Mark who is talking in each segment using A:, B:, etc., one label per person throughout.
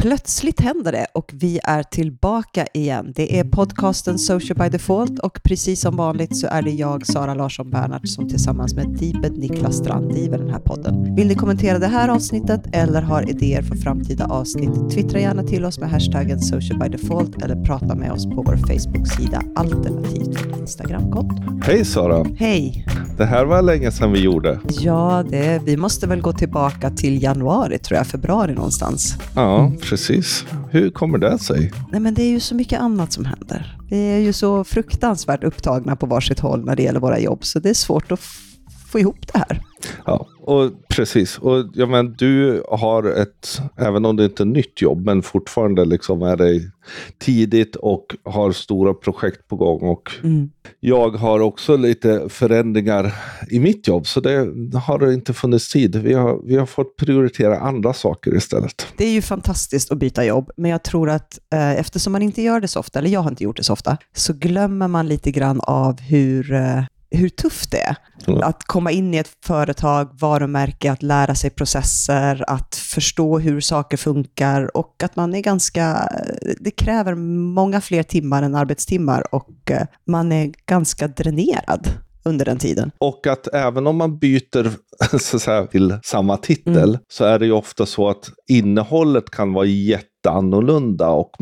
A: Plötsligt händer det och vi är tillbaka igen. Det är podcasten Social by Default och precis som vanligt så är det jag, Sara Larsson Bernhardt, som tillsammans med Dibed Niklas Strand driver den här podden. Vill ni kommentera det här avsnittet eller har idéer för framtida avsnitt? Twittra gärna till oss med hashtaggen Social by Default eller prata med oss på vår Facebook-sida alternativt Instagramkonto.
B: Hej Sara!
A: Hej!
B: Det här var länge sedan vi gjorde.
A: Ja, det, vi måste väl gå tillbaka till januari, tror jag, februari någonstans.
B: Ja, precis. Hur kommer det sig?
A: Nej, men det är ju så mycket annat som händer. Vi är ju så fruktansvärt upptagna på varsitt håll när det gäller våra jobb, så det är svårt att få ihop det här.
B: Ja, och precis. Och ja, men du har ett, även om det inte är ett nytt jobb, men fortfarande liksom är det tidigt och har stora projekt på gång. Och
A: Mm.
B: jag har också lite förändringar i mitt jobb, så det har det inte funnits tid. Vi har, vi har fått prioritera andra saker istället.
A: Det är ju fantastiskt att byta jobb, men jag tror att eh, eftersom man inte gör det så ofta, eller jag har inte gjort det så ofta, så glömmer man lite grann av hur, eh, hur tufft det är.
B: Ja.
A: Att komma in i ett företag, varumärke, att lära sig processer, att förstå hur saker funkar och att man är ganska, det kräver många fler timmar än arbetstimmar och eh, man är ganska dränerad under den tiden.
B: Och att även om man byter så att säga, till samma titel
A: Mm.
B: så är det ju ofta så att innehållet kan vara jätteannorlunda och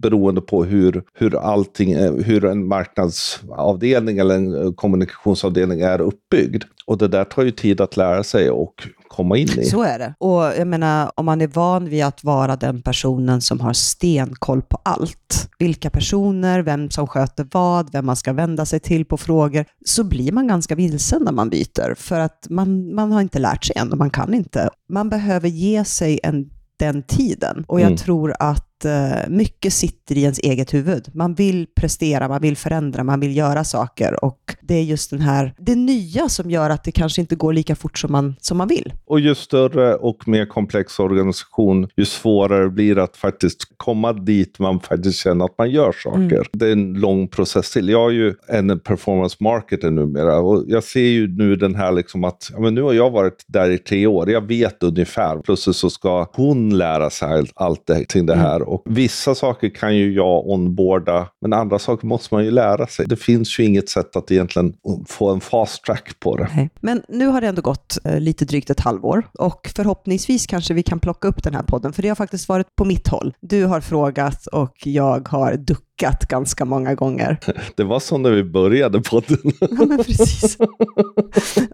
B: beroende på hur, hur allting, eh, hur en marknadsavdelning eller en eh, kommunikationsavdelning är uppbyggd. Och det där tar ju tid att lära sig och komma in i.
A: Så är det. Och jag menar, om man är van vid att vara den personen som har stenkoll på allt, vilka personer, vem som sköter vad, vem man ska vända sig till på frågor, så blir man ganska vilsen när man byter, för att man, man har inte lärt sig än och man kan inte. Man behöver ge sig en, den tiden och jag
B: Mm.
A: tror att eh, mycket sitter i ens eget huvud. Man vill prestera, man vill förändra, man vill göra saker och det är just den här, det nya som gör att det kanske inte går lika fort som man, som man vill.
B: Och ju större och mer komplex organisation, ju svårare blir det att faktiskt komma dit man faktiskt känner att man gör saker.
A: Mm.
B: Det är en lång process till. Jag är ju en performance marketer numera och jag ser ju nu den här liksom att, ja, men nu har jag varit där i tre år, jag vet ungefär. Plötsligt så ska hon lära sig allt- allt det, kring det här. Och vissa saker kan ju jag onboarda, men andra saker måste man ju lära sig. Det finns ju inget sätt att egentligen få en fast track på det.
A: Nej. Men nu har det ändå gått eh, lite drygt ett halvår och förhoppningsvis kanske vi kan plocka upp den här podden, för det har faktiskt varit på mitt håll. Du har frågat och jag har duckat ganska många gånger.
B: Det var så när vi började podden.
A: Ja, men precis.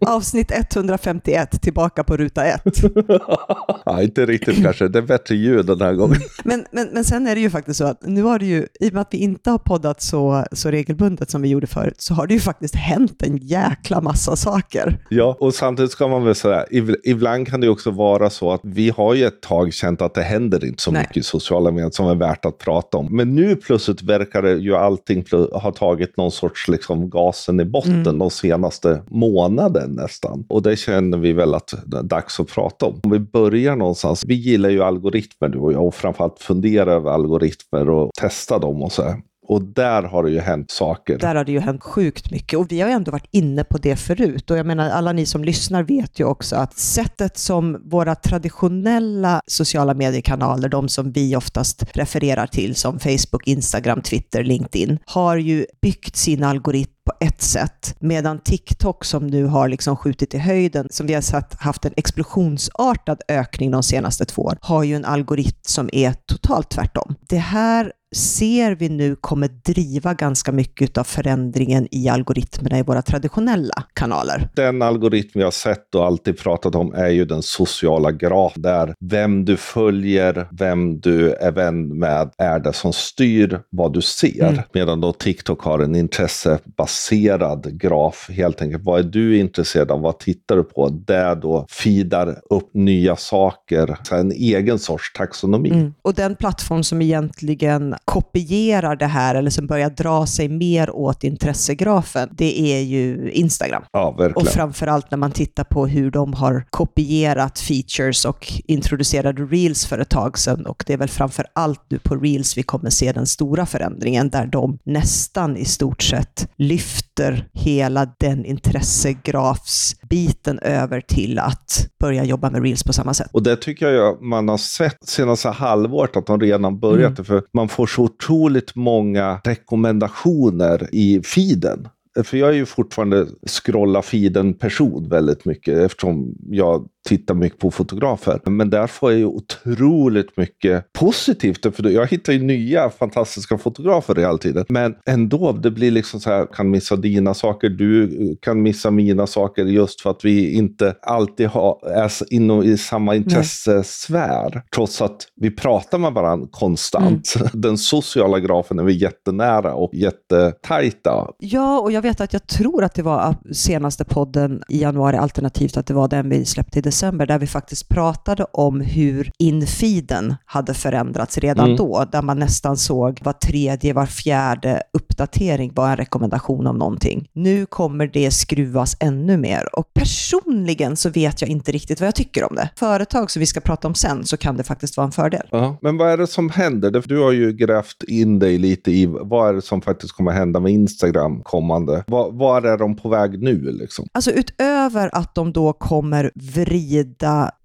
A: Avsnitt 151, tillbaka på ruta 1.
B: ja, inte riktigt kanske. Det är bättre ljud den här gången.
A: Men, men, men sen är det ju faktiskt så att nu har det ju, i och med att vi inte har poddat så, så regelbundet som vi gjorde förut, så har det ju faktiskt hänt en jäkla massa saker.
B: Ja, och samtidigt ska man väl säga, ib- ibland kan det ju också vara så att vi har ju ett tag känt att det händer inte så
A: Nej.
B: mycket i sociala medier som är värt att prata om. Men nu plötsligt verkar ju allting ha tagit någon sorts liksom gasen i botten
A: Mm.
B: de senaste månaden nästan. Och det känner vi väl att det är dags att prata om. Om vi börjar någonstans. Vi gillar ju algoritmer du och jag och framförallt fundera över algoritmer och testa dem och så här. Och där har det ju hänt saker.
A: Där har det ju hänt sjukt mycket och vi har ju ändå varit inne på det förut. Och jag menar, alla ni som lyssnar vet ju också att sättet som våra traditionella sociala mediekanaler, de som vi oftast refererar till som Facebook, Instagram, Twitter, LinkedIn, har ju byggt sin algoritm på ett sätt, medan TikTok som nu har liksom skjutit i höjden, som vi har sett haft en explosionsartad ökning de senaste två åren, har ju en algoritm som är totalt tvärtom. Det här ser vi nu kommer driva ganska mycket av förändringen i algoritmerna i våra traditionella kanaler.
B: Den algoritm vi har sett och alltid pratat om är ju den sociala graf där vem du följer, vem du är vän med är det som styr vad du ser.
A: Mm.
B: Medan då TikTok har en intressebaserad graf. Helt enkelt, vad är du intresserad av? Vad tittar du på? Där då feedar upp nya saker. En egen sorts taxonomi.
A: Mm. Och den plattform som egentligen kopierar det här, eller som börjar dra sig mer åt intressegrafen, det är ju Instagram.
B: Ja,
A: Och
B: verkligen.
A: framförallt när man tittar på hur de har kopierat features och introducerade reels för ett tag sedan. Och det är väl framför allt nu på reels vi kommer se den stora förändringen, där de nästan i stort sett lyfter lyfter hela den intressegrafsbiten över till att börja jobba med reels på samma sätt.
B: Och det tycker jag man har sett senaste halvåret att de redan börjat. Mm. För man får så otroligt många rekommendationer i feeden. För jag är ju fortfarande scrolla feeden person väldigt mycket eftersom jag tittar mycket på fotografer. Men där får jag ju otroligt mycket positivt. För jag hittar ju nya fantastiska fotografer hela tiden. Men ändå, det blir liksom så här, kan missa dina saker, du kan missa mina saker just för att vi inte alltid har, är inom i samma intressesfär. Nej. Trots att vi pratar med varandra konstant. Mm. Den sociala grafen är vi jättenära och jättetajta.
A: Ja, och jag vet att jag tror att det var senaste podden i januari, alternativt att det var den vi släppte i december, där vi faktiskt pratade om hur infiden hade förändrats redan mm. då, där man nästan såg var tredje, var fjärde uppdatering var en rekommendation om någonting. Nu kommer det skruvas ännu mer och personligen så vet jag inte riktigt vad jag tycker om det. Företag som vi ska prata om sen så kan det faktiskt vara en fördel.
B: Ja, men vad är det som händer? Du har ju grävt in dig lite i vad är det som faktiskt kommer hända med Instagram kommande? Var, var är de på väg nu? Liksom?
A: Alltså utöver att de då kommer vrida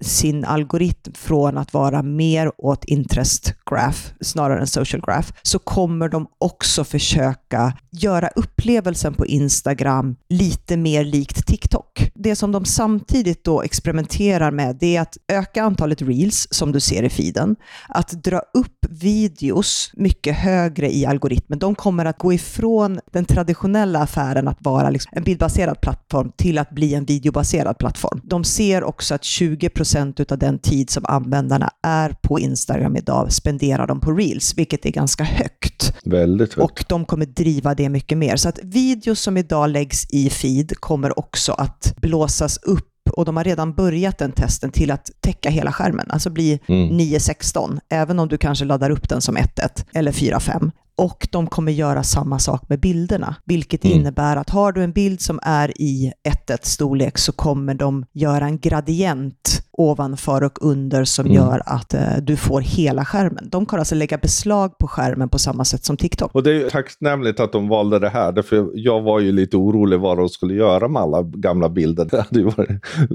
A: sin algoritm från att vara mer åt interest graph snarare än social graph, så kommer de också försöka göra upplevelsen på Instagram lite mer likt TikTok. Det som de samtidigt då experimenterar med, det är att öka antalet reels som du ser i feeden, att dra upp videos mycket högre i algoritmen. De kommer att gå ifrån den traditionella affären att vara liksom en bildbaserad plattform till att bli en videobaserad plattform. De ser också att 20% av den tid som användarna är på Instagram idag spenderar de på reels, vilket är ganska högt.
B: Väldigt högt.
A: Och de kommer driva det mycket mer. Så att videos som idag läggs i feed kommer också att blåsas upp och de har redan börjat den testen till att täcka hela skärmen, alltså bli mm. 9.16, även om du kanske laddar upp den som 1.1 eller 4.5. Och de kommer göra samma sak med bilderna, vilket mm. innebär att har du en bild som är i 1.1 storlek så kommer de göra en gradient ovanför och under som mm. gör att eh, du får hela skärmen. De kan alltså lägga beslag på skärmen på samma sätt som TikTok.
B: Och det är ju tacknämligt att de valde det här, därför jag var ju lite orolig vad de skulle göra med alla gamla bilder. Det hade ju varit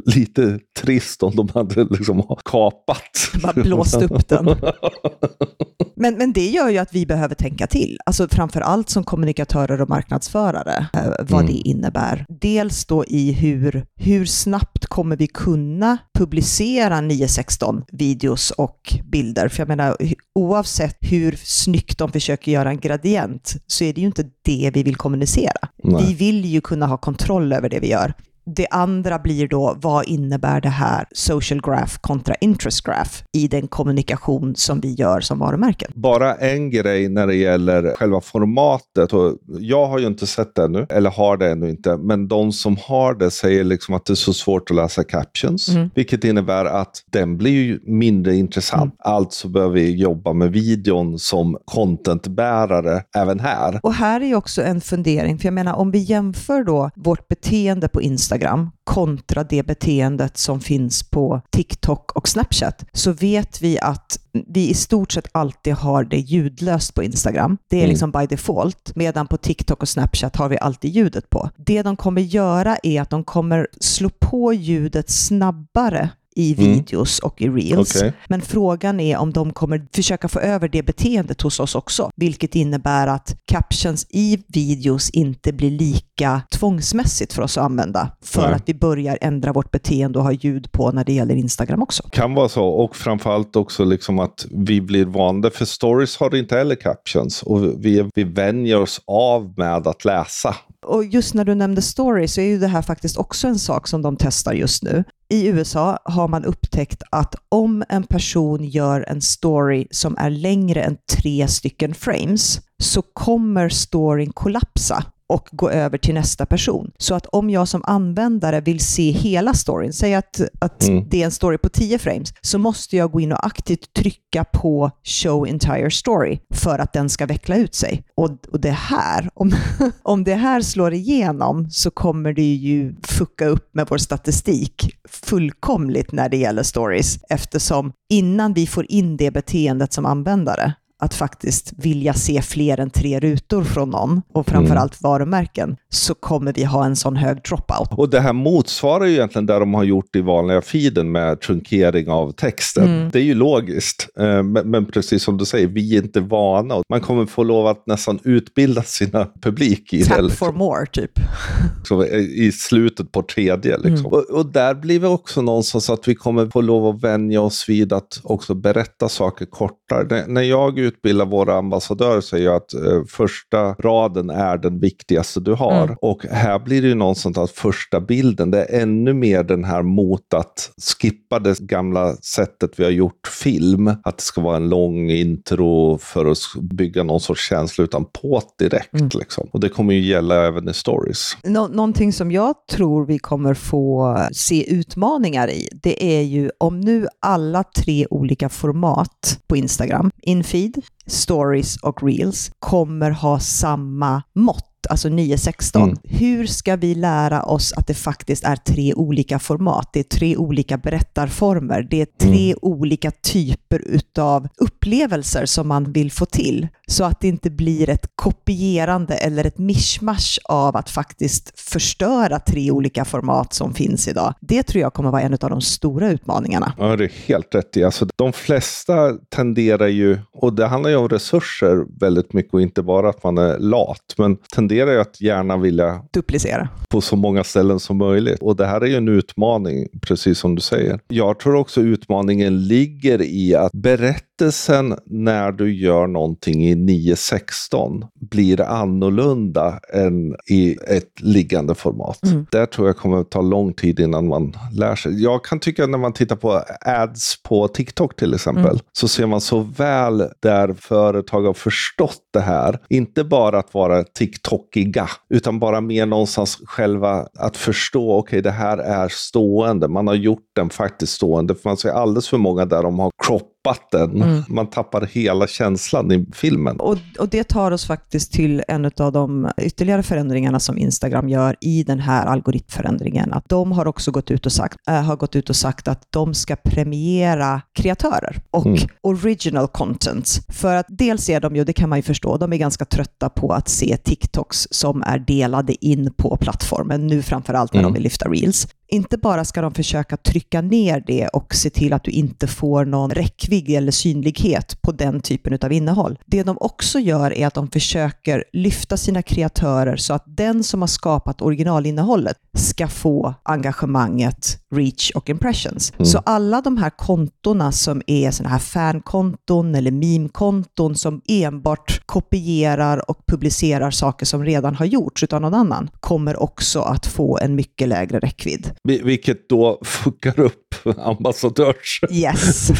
B: lite trist om de hade liksom kapat.
A: Bara blåst upp den. Men, men det gör ju att vi behöver tänka till, alltså framför allt som kommunikatörer och marknadsförare, eh, vad mm. det innebär. Dels då i hur, hur snabbt kommer vi kunna publicera 916 videos och bilder? För jag menar, oavsett hur snyggt de försöker göra en gradient så är det ju inte det vi vill kommunicera. Nej. Vi vill ju kunna ha kontroll över det vi gör det andra blir då, vad innebär det här social graph kontra interest graph i den kommunikation som vi gör som varumärken?
B: Bara en grej när det gäller själva formatet. Och jag har ju inte sett det ännu, eller har det ännu inte, men de som har det säger liksom att det är så svårt att läsa captions, mm. vilket innebär att den blir ju mindre intressant. Mm. Alltså behöver vi jobba med videon som contentbärare även här.
A: Och här är ju också en fundering, för jag menar om vi jämför då vårt beteende på Instagram Instagram kontra det beteendet som finns på TikTok och Snapchat så vet vi att vi i stort sett alltid har det ljudlöst på Instagram. Det är mm. liksom by default, medan på TikTok och Snapchat har vi alltid ljudet på. Det de kommer göra är att de kommer slå på ljudet snabbare i mm. videos mm. och i reels. Okay. Men frågan är om de kommer försöka få över det beteendet hos oss också, vilket innebär att captions i videos inte blir lika tvångsmässigt för oss att använda, för Nej. att vi börjar ändra vårt beteende och ha ljud på när det gäller Instagram också.
B: Kan vara så, och framförallt också liksom att vi blir vana, för stories har inte heller captions, och vi, vi vänjer oss av med att läsa
A: och just när du nämnde story så är ju det här faktiskt också en sak som de testar just nu. I USA har man upptäckt att om en person gör en story som är längre än tre stycken frames så kommer storyn kollapsa och gå över till nästa person. Så att om jag som användare vill se hela storyn, säg att, att mm. det är en story på 10 frames, så måste jag gå in och aktivt trycka på show entire story för att den ska veckla ut sig. Och, och det här, om, om det här slår igenom så kommer det ju fucka upp med vår statistik fullkomligt när det gäller stories eftersom innan vi får in det beteendet som användare att faktiskt vilja se fler än tre rutor från någon, och framförallt mm. varumärken, så kommer vi ha en sån hög dropout.
B: Och det här motsvarar ju egentligen det de har gjort i vanliga feeden med trunkering av texten. Mm. Det är ju logiskt, eh, men, men, precis som du säger, vi är inte vana. Man kommer få lov att nästan utbilda sina publik i
A: Tap
B: det.
A: Liksom. for more, typ.
B: Så I slutet på tredje. Liksom. Mm. Och, och, där blir vi också någonstans att vi kommer få lov att vänja oss vid att också berätta saker kortare. När jag utbildar våra ambassadörer säger jag att eh, första raden är den viktigaste du har. Mm. Och här blir det ju någonstans att första bilden, det är ännu mer den här mot att skippa det gamla sättet vi har gjort film. Att det ska vara en lång intro för att bygga någon sorts känsla, utan på direkt. Mm. Liksom. Och det kommer ju gälla även i stories.
A: Nå någonting som jag tror vi kommer få se utmaningar i, det är ju om nu alla tre olika format på Instagram, infeed, stories och reels, kommer ha samma mått alltså 9.16. Mm. Hur ska vi lära oss att det faktiskt är tre olika format? Det är tre olika berättarformer. Det är tre mm. olika typer utav upplevelser som man vill få till. Så att det inte blir ett kopierande eller ett mischmasch av att faktiskt förstöra tre olika format som finns idag. Det tror jag kommer vara en av de stora utmaningarna.
B: Ja, det är helt rätt i. Alltså, de flesta tenderar ju, och det handlar ju om resurser väldigt mycket och inte bara att man är lat, men tenderar ju att gärna vilja
A: duplicera
B: på så många ställen som möjligt. Och det här är ju en utmaning, precis som du säger. Jag tror också utmaningen ligger i att berättelsen när du gör någonting i 9.16 blir annorlunda än i ett liggande format. Mm. Där tror jag kommer att ta lång tid innan man lär sig. Jag kan tycka när man tittar på ads på TikTok till exempel, mm. så ser man så väl där företag har förstått det här. Inte bara att vara TikTokiga, utan bara mer någonstans själva att förstå, okej okay, det här är stående. Man har gjort den faktiskt stående. För man ser alldeles för många där de har crop den. Mm. Man tappar hela känslan i filmen.
A: Och, och det tar oss faktiskt till en av de ytterligare förändringarna som Instagram gör i den här algoritmförändringen. Att de har också gått ut och sagt, äh, har gått ut och sagt att de ska premiera kreatörer och mm. original content. För att dels är de ju, det kan man ju förstå, de är ganska trötta på att se TikToks som är delade in på plattformen, nu framförallt när mm. de vill lyfta reels inte bara ska de försöka trycka ner det och se till att du inte får någon räckvidd eller synlighet på den typen av innehåll. Det de också gör är att de försöker lyfta sina kreatörer så att den som har skapat originalinnehållet ska få engagemanget, reach och impressions. Mm. Så alla de här kontona som är sådana här fankonton eller meme-konton som enbart kopierar och publicerar saker som redan har gjorts av någon annan kommer också att få en mycket lägre räckvidd.
B: Vilket då fuckar upp ambassadörsskapet.
A: Yes.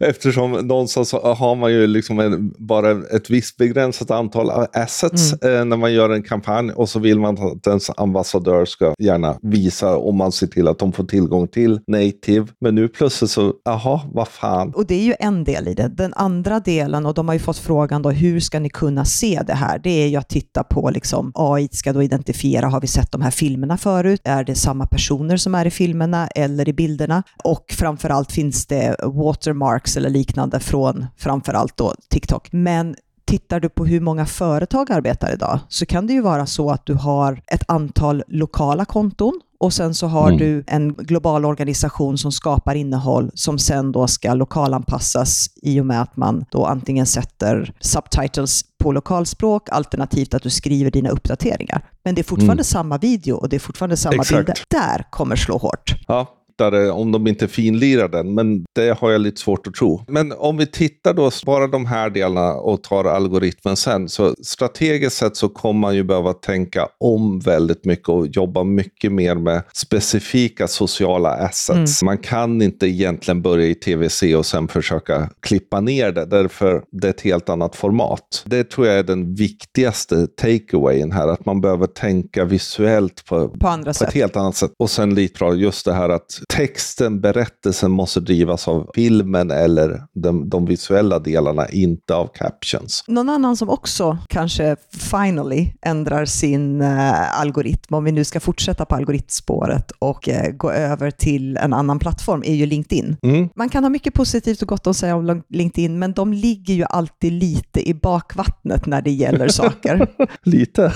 B: Eftersom någonstans har man ju liksom en, bara ett visst begränsat antal assets mm. Eh, när man gör en kampanj och så vill man att ens ambassadör ska gärna visa om man ser till att de får tillgång till native. Men nu plötsligt så, jaha, vad fan.
A: Och det är ju en del i det. Den andra delen, och de har ju fått frågan då, hur ska ni kunna se det här? Det är ju att titta på liksom AI ska då identifiera, har vi sett de här filmerna förut? Är det samma personer som är i filmerna eller i bilderna? Och framförallt finns det watermarks eller liknande från framförallt då TikTok. Men tittar du på hur många företag arbetar idag så kan det ju vara så att du har ett antal lokala konton och sen så har mm. du en global organisation som skapar innehåll som sen då ska lokalanpassas i och med att man då antingen sätter subtitles på lokalspråk alternativt att du skriver dina uppdateringar. Men det är fortfarande mm. samma video och det är fortfarande samma Exakt. bilder. Där kommer slå hårt.
B: Ja, lättare om de inte finlirar den, men det har jag lite svårt att tro. Men om vi tittar då bara de här delarna och tar algoritmen sen, så strategiskt sett så kommer man ju behöva tänka om väldigt mycket och jobba mycket mer med specifika sociala assets. Mm. Man kan inte egentligen börja i TVC och sen försöka klippa ner det, därför det är ett helt annat format. Det tror jag är den viktigaste takeawayen här, att man behöver tänka visuellt på,
A: på, andra
B: på
A: sätt.
B: ett helt annat sätt. Och sen lite bra, just det här att texten, berättelsen måste drivas av filmen eller de, de visuella delarna, inte av captions.
A: Någon annan som också kanske finally ändrar sin uh, algoritm, om vi nu ska fortsätta på algoritmspåret och uh, gå över till en annan plattform, är ju LinkedIn. Mm. Man kan ha mycket positivt och gott att säga om LinkedIn, men de ligger ju alltid lite i bakvattnet när det gäller saker.
B: lite.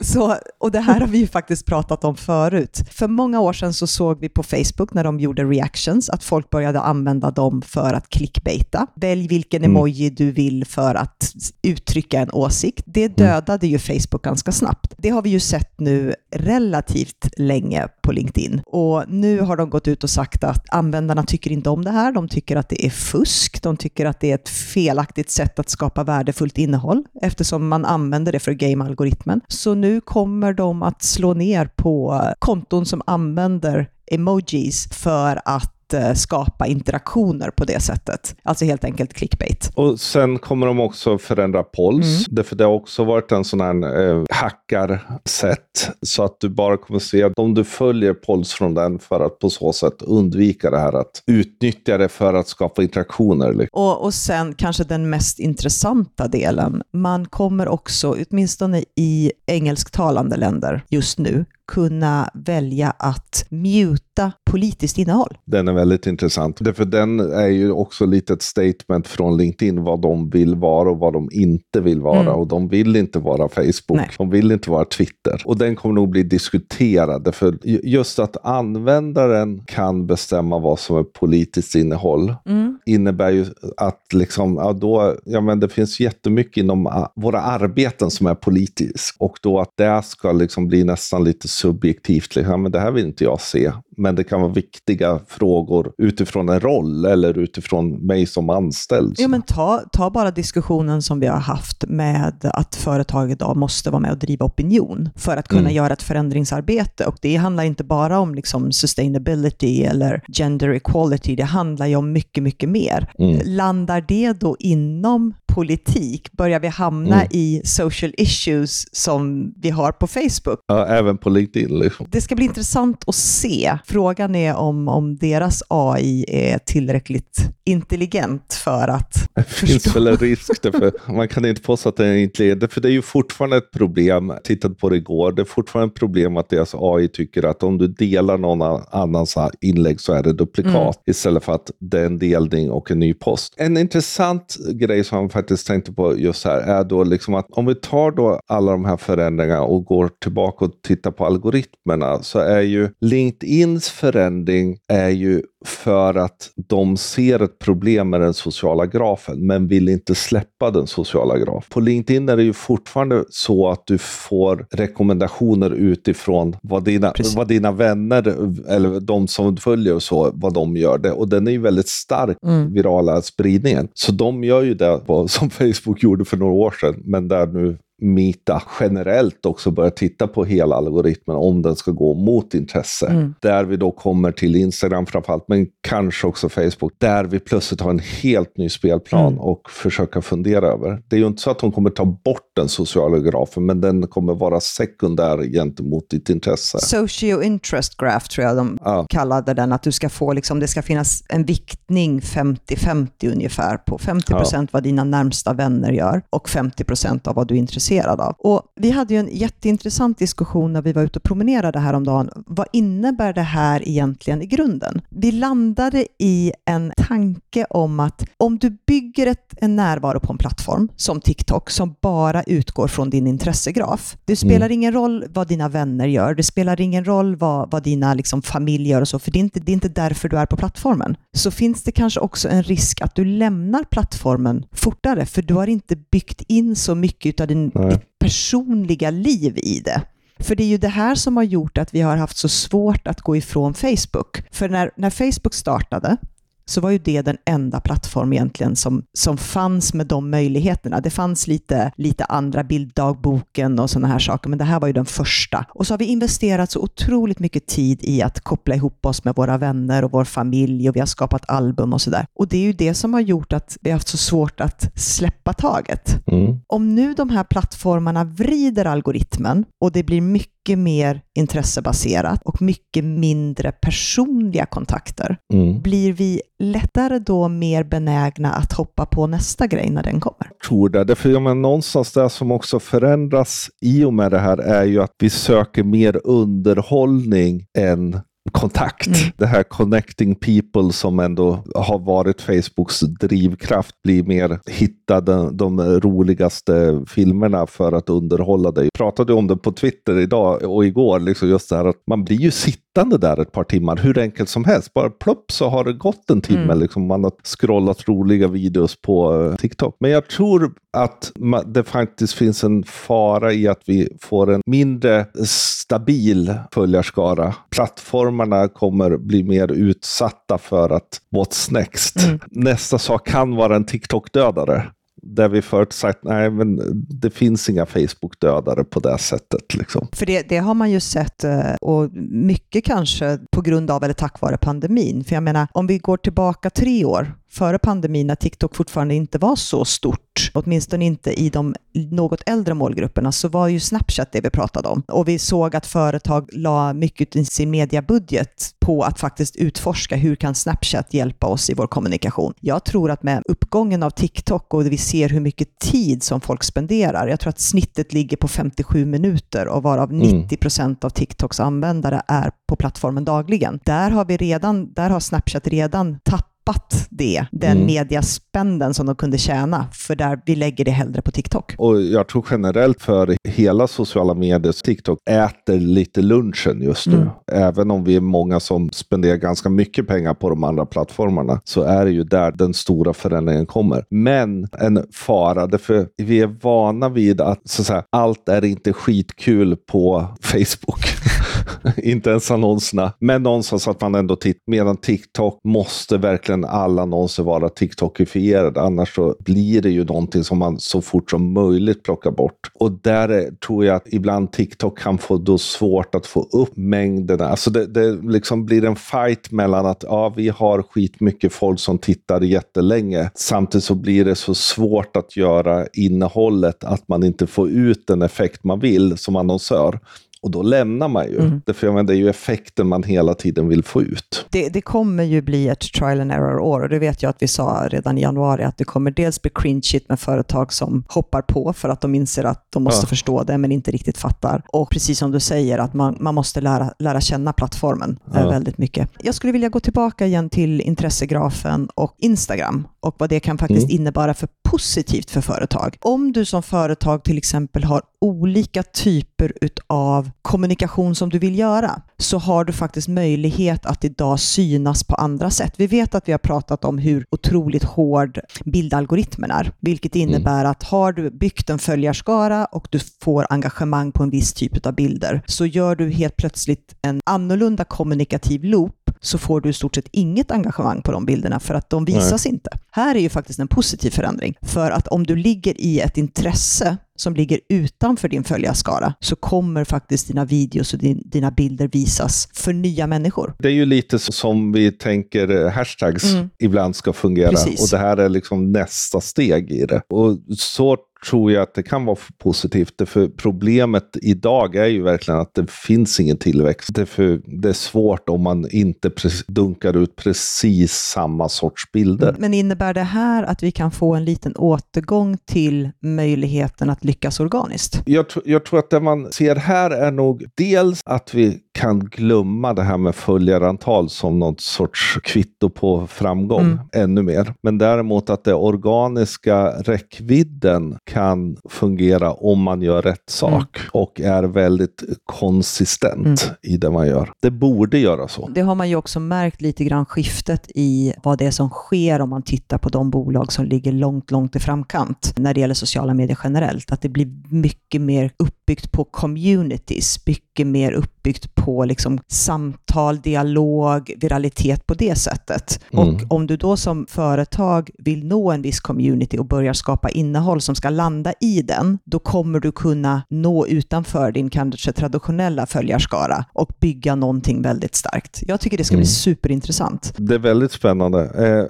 A: så, och det här har vi ju faktiskt pratat om förut. För många år sedan så såg vi på Facebook när de gjorde reactions att folk började använda dem för att clickbaita. Välj vilken mm. emoji du vill för att uttrycka en åsikt. Det mm. dödade ju Facebook ganska snabbt. Det har vi ju sett nu relativt länge på LinkedIn. Och nu har de gått ut och sagt att användarna tycker inte om det här. De tycker att det är fusk. De tycker att det är ett felaktigt sätt att skapa värdefullt innehåll eftersom man använder det för game-algoritmen. Så nu kommer de att slå ner på konton som använder emojis för att Eh, skapa interaktioner på det sättet. Alltså helt enkelt clickbait.
B: Och sen kommer de också förändra pols. Mm. Därför det har också varit en sån här eh, hackarsätt. Så att du bara kommer se om du följer pols från den för att på så sätt undvika det här att utnyttja det för att skapa interaktioner. Liksom.
A: Och, och sen kanske den mest intressanta delen. Man kommer också, åtminstone i engelsktalande länder just nu, kunna välja att muta politiskt innehåll.
B: Den är väldigt intressant. För den är ju också lite ett statement från LinkedIn vad de vill vara och vad de inte vill vara. Mm. Och de vill inte vara Facebook. Nej. De vill inte vara Twitter. Och den kommer nog bli diskuterad. För just att användaren kan bestämma vad som är politiskt innehåll mm. innebär ju att liksom, ja, då, ja, men det finns jättemycket inom våra arbeten som är politiskt. Och då att det ska liksom bli nästan lite subjektivt. Liksom, men det här vill inte jag se. Men det kan vara viktiga frågor utifrån en roll eller utifrån mig som anställd.
A: Ja, men ta, ta bara diskussionen som vi har haft med att företag idag måste vara med och driva opinion för att kunna mm. göra ett förändringsarbete. Och det handlar inte bara om liksom sustainability eller gender equality, det handlar ju om mycket, mycket mer. Mm. Landar det då inom politik? Börjar vi hamna mm. i social issues som vi har på Facebook?
B: Ja, även på LinkedIn. Liksom.
A: Det ska bli intressant att se. Frågan är om, om deras AI är tillräckligt intelligent för att
B: Det finns väl en risk, därför man kan inte påstå att den är intelligent, för det är ju fortfarande ett problem, jag tittade på det igår, det är fortfarande ett problem att deras AI tycker att om du delar någon annans inlägg så är det duplikat, mm. istället för att det är en delning och en ny post. En intressant grej som faktiskt tänkte på just här är då liksom att om vi tar då alla de här förändringarna och går tillbaka och tittar på algoritmerna så är ju LinkedIns förändring är ju för att de ser ett problem med den sociala grafen, men vill inte släppa den sociala grafen. På LinkedIn är det ju fortfarande så att du får rekommendationer utifrån vad dina, vad dina vänner, eller de som följer och så, vad de gör. det. Och den är ju väldigt stark, mm. virala spridningen. Så de gör ju det som Facebook gjorde för några år sedan, men där nu Mita generellt också börjar titta på hela algoritmen om den ska gå mot intresse. Mm. Där vi då kommer till Instagram framförallt, men kanske också Facebook, där vi plötsligt har en helt ny spelplan mm. och försöka fundera över. Det är ju inte så att de kommer ta bort den sociala grafen, men den kommer vara sekundär gentemot ditt intresse.
A: Socio interest graph tror jag de ja. kallade den, att du ska få, liksom, det ska finnas en viktning 50-50 ungefär på 50 procent ja. vad dina närmsta vänner gör och 50 procent av vad du är intresserad intresserad av. Och vi hade ju en jätteintressant diskussion när vi var ute och promenerade häromdagen. Vad innebär det här egentligen i grunden? Vi landade i en tanke om att om du bygger ett, en närvaro på en plattform som TikTok som bara utgår från din intressegraf. Det spelar mm. ingen roll vad dina vänner gör, det spelar ingen roll vad, vad dina liksom, familj gör och så, för det är, inte, det är inte därför du är på plattformen. Så finns det kanske också en risk att du lämnar plattformen fortare, för du har inte byggt in så mycket av din ditt personliga liv i det. För det är ju det här som har gjort att vi har haft så svårt att gå ifrån Facebook. För när, när Facebook startade så var ju det den enda plattform egentligen som, som fanns med de möjligheterna. Det fanns lite, lite andra, bilddagboken och sådana här saker, men det här var ju den första. Och så har vi investerat så otroligt mycket tid i att koppla ihop oss med våra vänner och vår familj och vi har skapat album och sådär. Och det är ju det som har gjort att vi har haft så svårt att släppa taget. Mm. Om nu de här plattformarna vrider algoritmen och det blir mycket mycket mer intressebaserat och mycket mindre personliga kontakter. Mm. Blir vi lättare då mer benägna att hoppa på nästa grej när den kommer?
B: Jag tror det. Därför, ja, men någonstans det som också förändras i och med det här är ju att vi söker mer underhållning än kontakt. Mm. Det här connecting people som ändå har varit Facebooks drivkraft blir mer hitta de, de roligaste filmerna för att underhålla dig. Jag pratade om det på Twitter idag och igår, liksom just det här att man blir ju sittande där ett par timmar, hur enkelt som helst. Bara plopp så har det gått en timme, mm. liksom, man har scrollat roliga videos på eh, TikTok. Men jag tror att det faktiskt finns en fara i att vi får en mindre stabil följarskara. Plattformarna kommer bli mer utsatta för att what's next? Mm. Nästa sak kan vara en TikTok-dödare där vi förut sagt nej men det finns inga Facebook-dödare på det sättet. Liksom.
A: För det, det, har man ju sett, eh, och mycket kanske på grund av eller tack vare pandemin. För jag menar, om vi går tillbaka tre år före pandemin när TikTok fortfarande inte var så stort, åtminstone inte i de något äldre målgrupperna, så var ju Snapchat det vi pratade om. Och vi såg att företag la mycket i sin mediabudget på att faktiskt utforska hur kan Snapchat hjälpa oss i vår kommunikation. Jag tror att med uppgången av TikTok och vi ser hur mycket tid som folk spenderar, jag tror att snittet ligger på 57 minuter och varav 90 mm. av TikToks användare är på plattformen dagligen. Där har, vi redan, där har Snapchat redan tappat tappat det, den mm. mediaspänden som de kunde tjäna, för där vi lägger det hellre på TikTok.
B: Och jag tror generellt för hela sociala medier, TikTok äter lite lunchen just nu. Mm. Även om vi är många som spenderar ganska mycket pengar på de andra plattformarna, så är det ju där den stora förändringen kommer. Men en fara, därför vi är vana vid att, så att säga, allt är inte skitkul på Facebook. inte ens annonserna. Men någonstans att man ändå tittar, medan TikTok måste verkligen alla annonser vara TikTokifierade. Annars så blir det ju någonting som man så fort som möjligt plockar bort. Och där tror jag att ibland TikTok kan få då svårt att få upp mängderna. Alltså det, det liksom blir en fight mellan att ja, vi har skitmycket folk som tittar jättelänge. Samtidigt så blir det så svårt att göra innehållet att man inte får ut den effekt man vill som annonsör. Och då lämnar man ju. Mm. För jag menar, det är ju effekten man hela tiden vill få ut.
A: Det, det kommer ju bli ett trial and error-år och det vet jag att vi sa redan i januari att det kommer dels bli cringeigt med företag som hoppar på för att de inser att de måste ja. förstå det men inte riktigt fattar. Och precis som du säger att man, man måste lära, lära känna plattformen ja. väldigt mycket. Jag skulle vilja gå tillbaka igen till intressegrafen och Instagram och vad det kan faktiskt mm. innebära för positivt för företag. Om du som företag till exempel har olika typer av kommunikation som du vill göra, så har du faktiskt möjlighet att idag synas på andra sätt. Vi vet att vi har pratat om hur otroligt hård bildalgoritmen är, vilket mm. innebär mm. att har du byggt en följarskara och du får engagemang på en viss typ av bilder, så gör du helt plötsligt en annorlunda kommunikativ loop så får du i stort sett inget engagemang på de bilderna för att de visas Nej. inte. Här är ju faktiskt en positiv förändring, för att om du ligger i ett intresse som ligger utanför din följarskara så kommer faktiskt dina videos och din, dina bilder visas för nya människor.
B: Det är ju lite som vi tänker hashtags mm. ibland ska fungera Precis. och det här är liksom nästa steg i det. Och så tror jag att det kan vara positivt. För problemet idag är ju verkligen att det finns ingen tillväxt. Det är, för, det är svårt om man inte dunkar ut precis samma sorts bilder.
A: Men innebär det här att vi kan få en liten återgång till möjligheten att lyckas organiskt?
B: Jag, jag tror att det man ser här är nog dels att vi kan glömma det här med följarantal som något sorts kvitto på framgång mm. ännu mer. Men däremot att det organiska räckvidden kan fungera om man gör rätt sak mm. och är väldigt konsistent mm. i det man gör. Det borde göra så.
A: Det har man ju också märkt lite grann skiftet i vad det är som sker om man tittar på de bolag som ligger långt, långt i framkant när det gäller sociala medier generellt. Att det blir mycket mer uppbyggt på communities, mycket mer upp uppbyggt på liksom samtal, dialog, viralitet på det sättet.
B: Mm.
A: Och om du då som företag vill nå en viss community och börjar skapa innehåll som ska landa i den, då kommer du kunna nå utanför din kanske traditionella följarskara och bygga någonting väldigt starkt. Jag tycker det ska bli
B: Mm.
A: superintressant.
B: Det är väldigt spännande.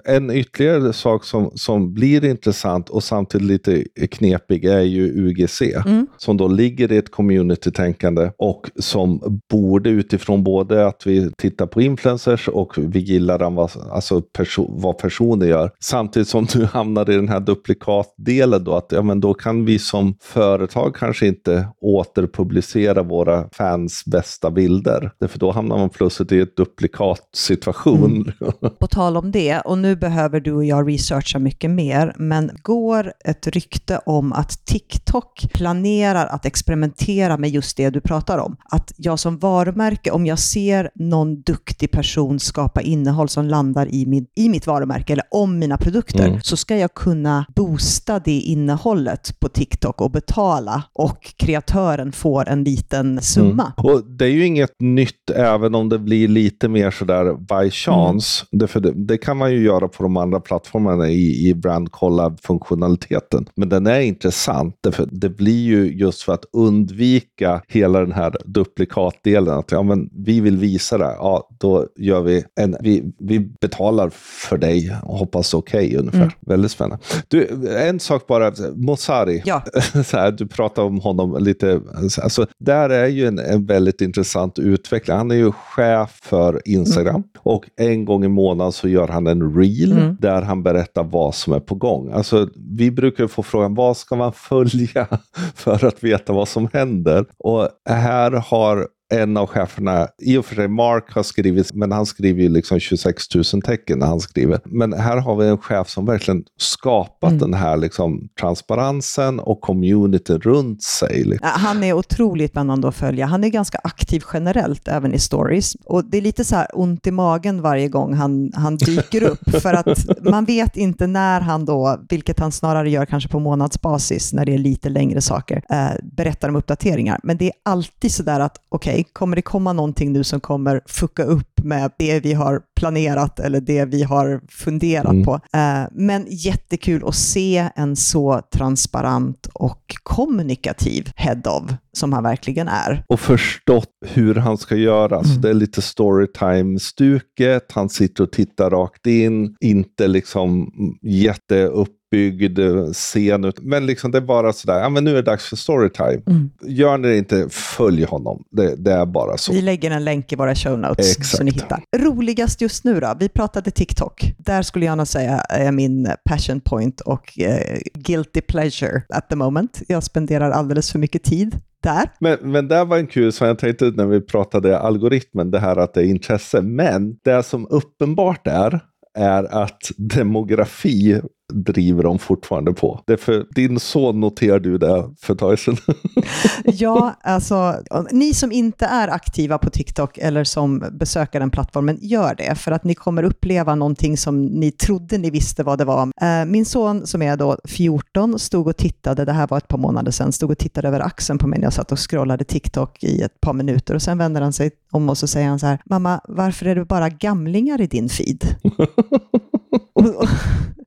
B: Eh, en ytterligare sak som, som blir intressant och samtidigt lite knepig är ju UGC.
A: Mm.
B: Som då ligger i ett community-tänkande och som borde utifrån både att vi tittar på influencers och vi gillar vad, alltså perso vad personer gör. Samtidigt som du hamnar i den här duplikatdelen då, att ja, men då kan vi som företag kanske inte återpublicera våra fans bästa bilder. Därför då hamnar man plötsligt i ett duplikatssituation.
A: På tal om det, och nu behöver du och jag researcha mycket mer, men går ett rykte om att TikTok planerar att experimentera med just det du pratar om. Att jag som varumärke, om jag ser någon duktig person skapa innehåll som landar i, min, i mitt varumärke eller om mina produkter,
B: Mm.
A: så ska jag kunna boosta det innehållet på TikTok och betala och kreatören får en liten summa.
B: Och det är ju inget nytt även om det blir lite mer sådär by chance. Det, för det, det kan man ju göra på de andra plattformarna i, i brand collab-funktionaliteten. Men den är intressant därför det blir ju just för att undvika hela den här duplikatdelen. Att ja, men vi vill visa det, ja då gör vi en, vi, vi betalar för dig och hoppas okej ungefär.
A: Mm.
B: Väldigt spännande. Du, en sak bara, Mosari.
A: Ja.
B: så här, du pratar om honom lite. Alltså, där är ju en, en väldigt intressant utveckling. Han är ju chef för Instagram och en gång i månaden så gör han en reel
A: Mm.
B: där han berättar vad som är på gång. Alltså, vi brukar få frågan vad ska man följa för att veta vad som händer? Och här har en av cheferna, i och för sig Mark har skrivit, men han skriver ju liksom 26 000 tecken när han skriver. Men här har vi en chef som verkligen skapat
A: Mm.
B: den här liksom transparensen och communityn runt sig.
A: Han är otroligt spännande att följa. Han är ganska aktiv generellt, även i stories. Och det är lite så här ont i magen varje gång han, han dyker upp, för att man vet inte när han då, vilket han snarare gör kanske på månadsbasis, när det är lite längre saker, eh, berättar om uppdateringar. Men det är alltid så där att, okej, kommer det komma någonting nu som kommer fucka upp med det vi har planerat eller det vi har funderat
B: Mm.
A: på? Eh, men jättekul att se en så transparent och kommunikativ head of som han verkligen är.
B: och förstått hur han ska göra. Så
A: Mm.
B: det är lite storytime-stuket. Han sitter och tittar rakt in, inte liksom jätteuppbyggd eh, scen. ut- Men liksom det är bara sådär, ja men nu är det dags för storytime.
A: Mm.
B: Gör ni det inte, följ honom. Det, det är bara så.
A: Vi lägger en länk i våra show notes
B: Exakt.
A: så ni hitta. Roligast just nu då? Vi pratade TikTok. Där skulle jag nog säga är min passion point och eh, guilty pleasure at the moment. Jag spenderar alldeles för mycket tid där.
B: Men, men det var en kul som jag tänkte när vi pratade algoritmen, det här att det är intresse. Men det som uppenbart är, är att demografi driver de fortfarande på. Det för din son noterade ju det för ett tag sedan.
A: Ja, alltså, ni som inte är aktiva på TikTok eller som besöker den plattformen, gör det, för att ni kommer uppleva någonting som ni trodde ni visste vad det var. Eh, Min son som är då 14 stod och tittade, det här var ett par månader sedan, stod och tittade över axeln på mig när jag satt och scrollade TikTok i ett par minuter och sen vänder han sig om och så säger han så här, mamma, varför är det bara gamlingar i din feed? och, och,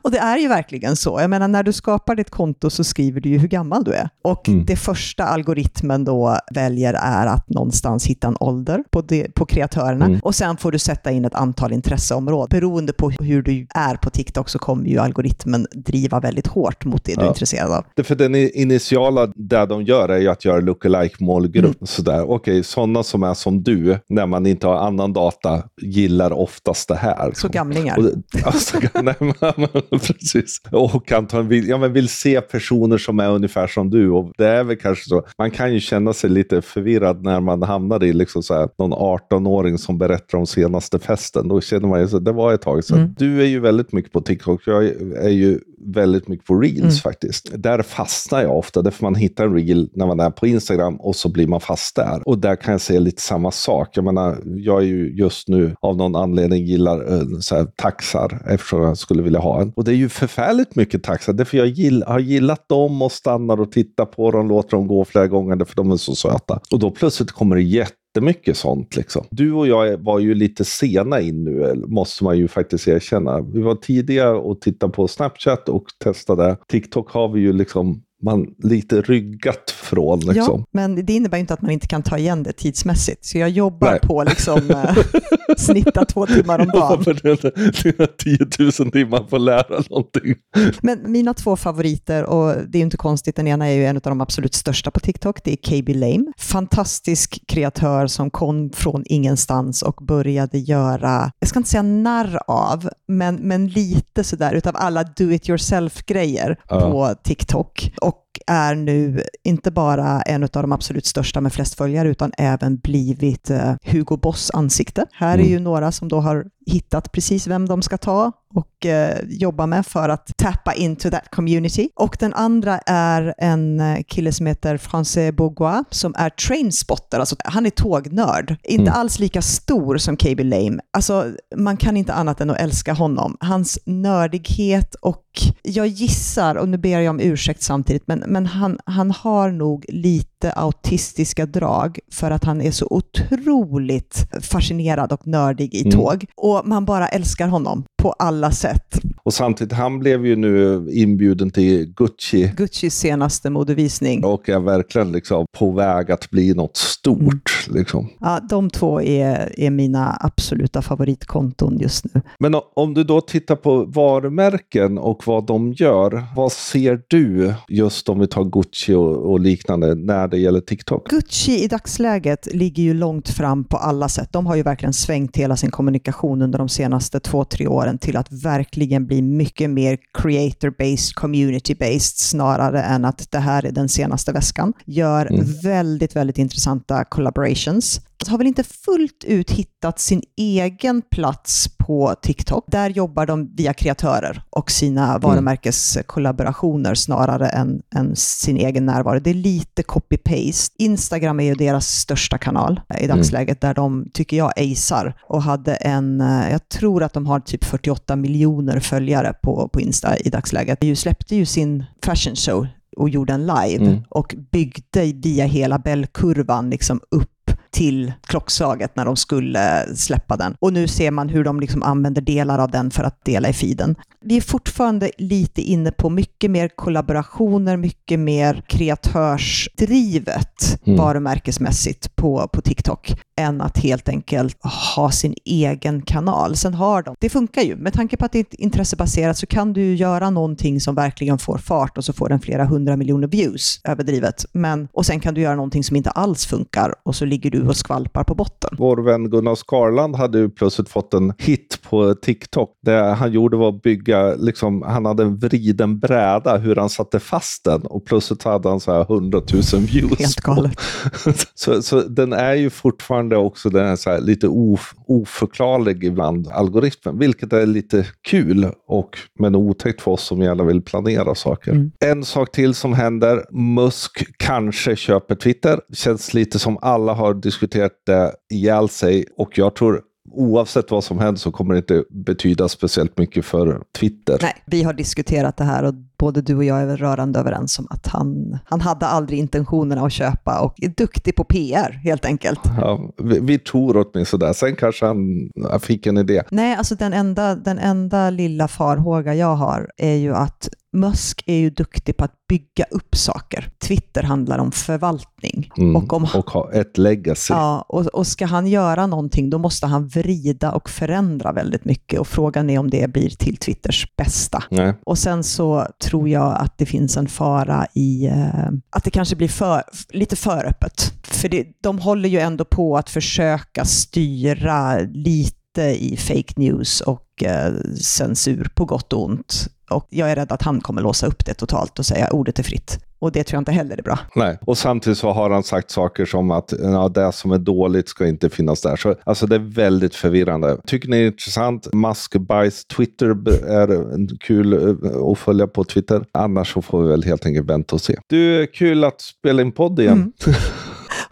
A: och det är ju verkligen så. Jag menar, när du skapar ditt konto så skriver du ju hur gammal du är. Och
B: Mm.
A: det första algoritmen då väljer är att någonstans hitta en ålder på, det, på kreatörerna.
B: Mm.
A: Och sen får du sätta in ett antal intresseområden. Beroende på hur du är på TikTok så kommer ju algoritmen driva väldigt hårt mot det du är
B: Ja.
A: intresserad av.
B: Det för den initiala, det de gör är ju att göra lookalike målgrupp.
A: Mm.
B: Sådär, okej, sådana som är som du, när man inte har annan data, gillar oftast det här.
A: Så gamlingar.
B: Och, alltså, nej, men, men, precis. Och kan ta en vill, ja, men vill se personer som är ungefär som du. Och det är väl kanske så. Man kan ju känna sig lite förvirrad när man hamnar i liksom så här, någon 18-åring som berättar om senaste festen. Då känner man ju så det var ett tag sedan.
A: Mm.
B: Du är ju väldigt mycket på TikTok. Jag är ju väldigt mycket på reels
A: Mm.
B: faktiskt. Där fastnar jag ofta. Därför man hittar en reel när man är på Instagram och så blir man fast där. Och där kan jag se lite samma sak. Jag menar, jag är ju just nu av någon anledning gillar eh, så här, taxar eftersom jag skulle vilja ha en. Och det är ju förfärligt mycket taxar. Därför jag gill, har gillat dem och stannar och tittar på dem, låter dem gå flera gånger för de är så söta. Och då plötsligt kommer det jätte jättemycket sånt. Liksom. Du och jag var ju lite sena in nu, eh, måste man ju faktiskt erkänna. Vi var tidiga och tittade på Snapchat och testade. TikTok har vi ju liksom man lite ryggat från. Liksom. Ja,
A: men det innebär inte att man inte kan ta igen det tidsmässigt. Så jag jobbar Nej. på liksom eh, snitta två timmar om dagen.
B: Ja, det är 10 000 timmar på att lära någonting.
A: Men mina två favoriter, och det är ju inte konstigt, den ena är ju en av de absolut största på TikTok, det är KB Lame. Fantastisk kreatör som kom från ingenstans och började göra, jag ska inte säga narr av, men, men lite sådär utav alla do it yourself-grejer ja. på TikTok. Och är nu inte bara en av de absolut största med flest följare, utan även blivit eh, Hugo Boss ansikte. Här är mm. ju några som då har hittat precis vem de ska ta och eh, jobba med för att tappa into that community. Och den andra är en eh, kille som heter Francais Bourgois som är trainspotter, alltså han är tågnörd. Inte mm. alls lika stor som KB Lame. Alltså man kan inte annat än att älska honom. Hans nördighet och jag gissar, och nu ber jag om ursäkt samtidigt, men, men han, han har nog lite autistiska drag för att han är så otroligt fascinerad och nördig i mm. tåg. Och man bara älskar honom på alla sätt.
B: Och samtidigt, han blev ju nu inbjuden till Gucci.
A: Guccis senaste modevisning.
B: Och är verkligen liksom på väg att bli något stort. Mm. Liksom.
A: Ja, de två är, är mina absoluta favoritkonton just nu.
B: Men om du då tittar på varumärken och vad de gör, vad ser du just om vi tar Gucci och, och liknande när det gäller TikTok?
A: Gucci i dagsläget ligger ju långt fram på alla sätt. De har ju verkligen svängt hela sin kommunikation under de senaste två, tre åren till att verkligen bli mycket mer creator-based, community-based snarare än att det här är den senaste väskan. Gör mm. väldigt, väldigt intressanta collaborations har väl inte fullt ut hittat sin egen plats på TikTok. Där jobbar de via kreatörer och sina mm. varumärkeskollaborationer snarare än, än sin egen närvaro. Det är lite copy-paste. Instagram är ju deras största kanal i mm. dagsläget, mm. där de, tycker jag, acear och hade en, eh, jag tror att de har typ 48 miljoner följare på, på Insta i dagsläget. De släppte ju sin fashion show och gjorde en live mm. och byggde via hela Bellkurvan liksom upp till klockslaget när de skulle släppa den. Och nu ser man hur de liksom använder delar av den för att dela i feeden. Vi är fortfarande lite inne på mycket mer kollaborationer, mycket mer kreatörsdrivet mm. varumärkesmässigt på, på TikTok än att helt enkelt ha sin egen kanal. Sen har de, det funkar ju, med tanke på att det är intressebaserat så kan du göra någonting som verkligen får fart och så får den flera hundra miljoner views, överdrivet. Men, och sen kan du göra någonting som inte alls funkar och så ligger du och skvalpar på botten.
B: Vår vän Gunnar Skarland hade ju plötsligt fått en hit på TikTok. Det han gjorde var att bygga, liksom, han hade en vriden bräda hur han satte fast den och plötsligt hade han så här 100 000 views.
A: Helt galet.
B: så, så den är ju fortfarande också den är så här lite of, oförklarlig ibland, algoritmen, vilket är lite kul och men otäckt för oss som gärna vill planera saker. Mm. En sak till som händer, Musk kanske köper Twitter. Känns lite som alla har diskuterat det ihjäl sig och jag tror oavsett vad som händer så kommer det inte betyda speciellt mycket för Twitter.
A: Nej, vi har diskuterat det här och både du och jag är rörande överens om att han, han hade aldrig intentionerna att köpa och är duktig på PR helt enkelt.
B: Ja, vi, vi tror åtminstone det. Sen kanske han fick en idé.
A: Nej, alltså den enda, den enda lilla farhåga jag har är ju att Musk är ju duktig på att bygga upp saker. Twitter handlar om förvaltning.
B: Mm, och, om, och ha ett legacy.
A: Ja, och, och ska han göra någonting då måste han vrida och förändra väldigt mycket och frågan är om det blir till Twitters bästa.
B: Nej.
A: Och sen så tror jag att det finns en fara i eh, att det kanske blir för, lite för öppet. För det, de håller ju ändå på att försöka styra lite i fake news och eh, censur på gott och ont. Och jag är rädd att han kommer låsa upp det totalt och säga ordet är fritt. Och det tror jag inte heller är bra.
B: Nej, och samtidigt så har han sagt saker som att ja, det som är dåligt ska inte finnas där. Så, alltså det är väldigt förvirrande. Tycker ni det är intressant? Musk Buys Twitter är kul eh, att följa på Twitter. Annars så får vi väl helt enkelt vänta och se. Du, kul att spela in podd igen. Mm.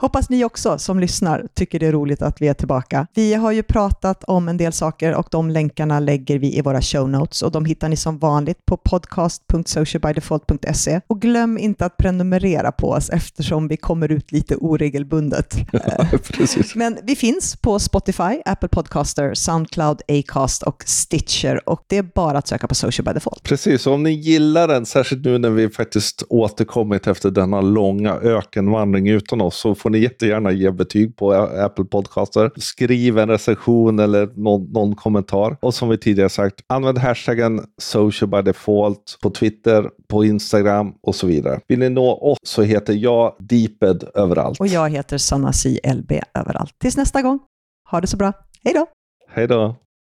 A: Hoppas ni också som lyssnar tycker det är roligt att vi är tillbaka. Vi har ju pratat om en del saker och de länkarna lägger vi i våra show notes och de hittar ni som vanligt på podcast.socialbydefault.se. Och glöm inte att prenumerera på oss eftersom vi kommer ut lite oregelbundet. Men vi finns på Spotify, Apple Podcaster, Soundcloud, Acast och Stitcher och det är bara att söka på Social by Default.
B: Precis, och om ni gillar den, särskilt nu när vi faktiskt återkommit efter denna långa ökenvandring utan oss, så får ni jättegärna ge betyg på Apple Podcaster. Skriv en recension eller någon, någon kommentar. Och som vi tidigare sagt, använd hashtaggen social by default på Twitter, på Instagram och så vidare. Vill ni nå oss så heter jag Deeped överallt.
A: Och jag heter Sanna C. LB överallt. Tills nästa gång, ha det så bra. Hej då!
B: Hej då!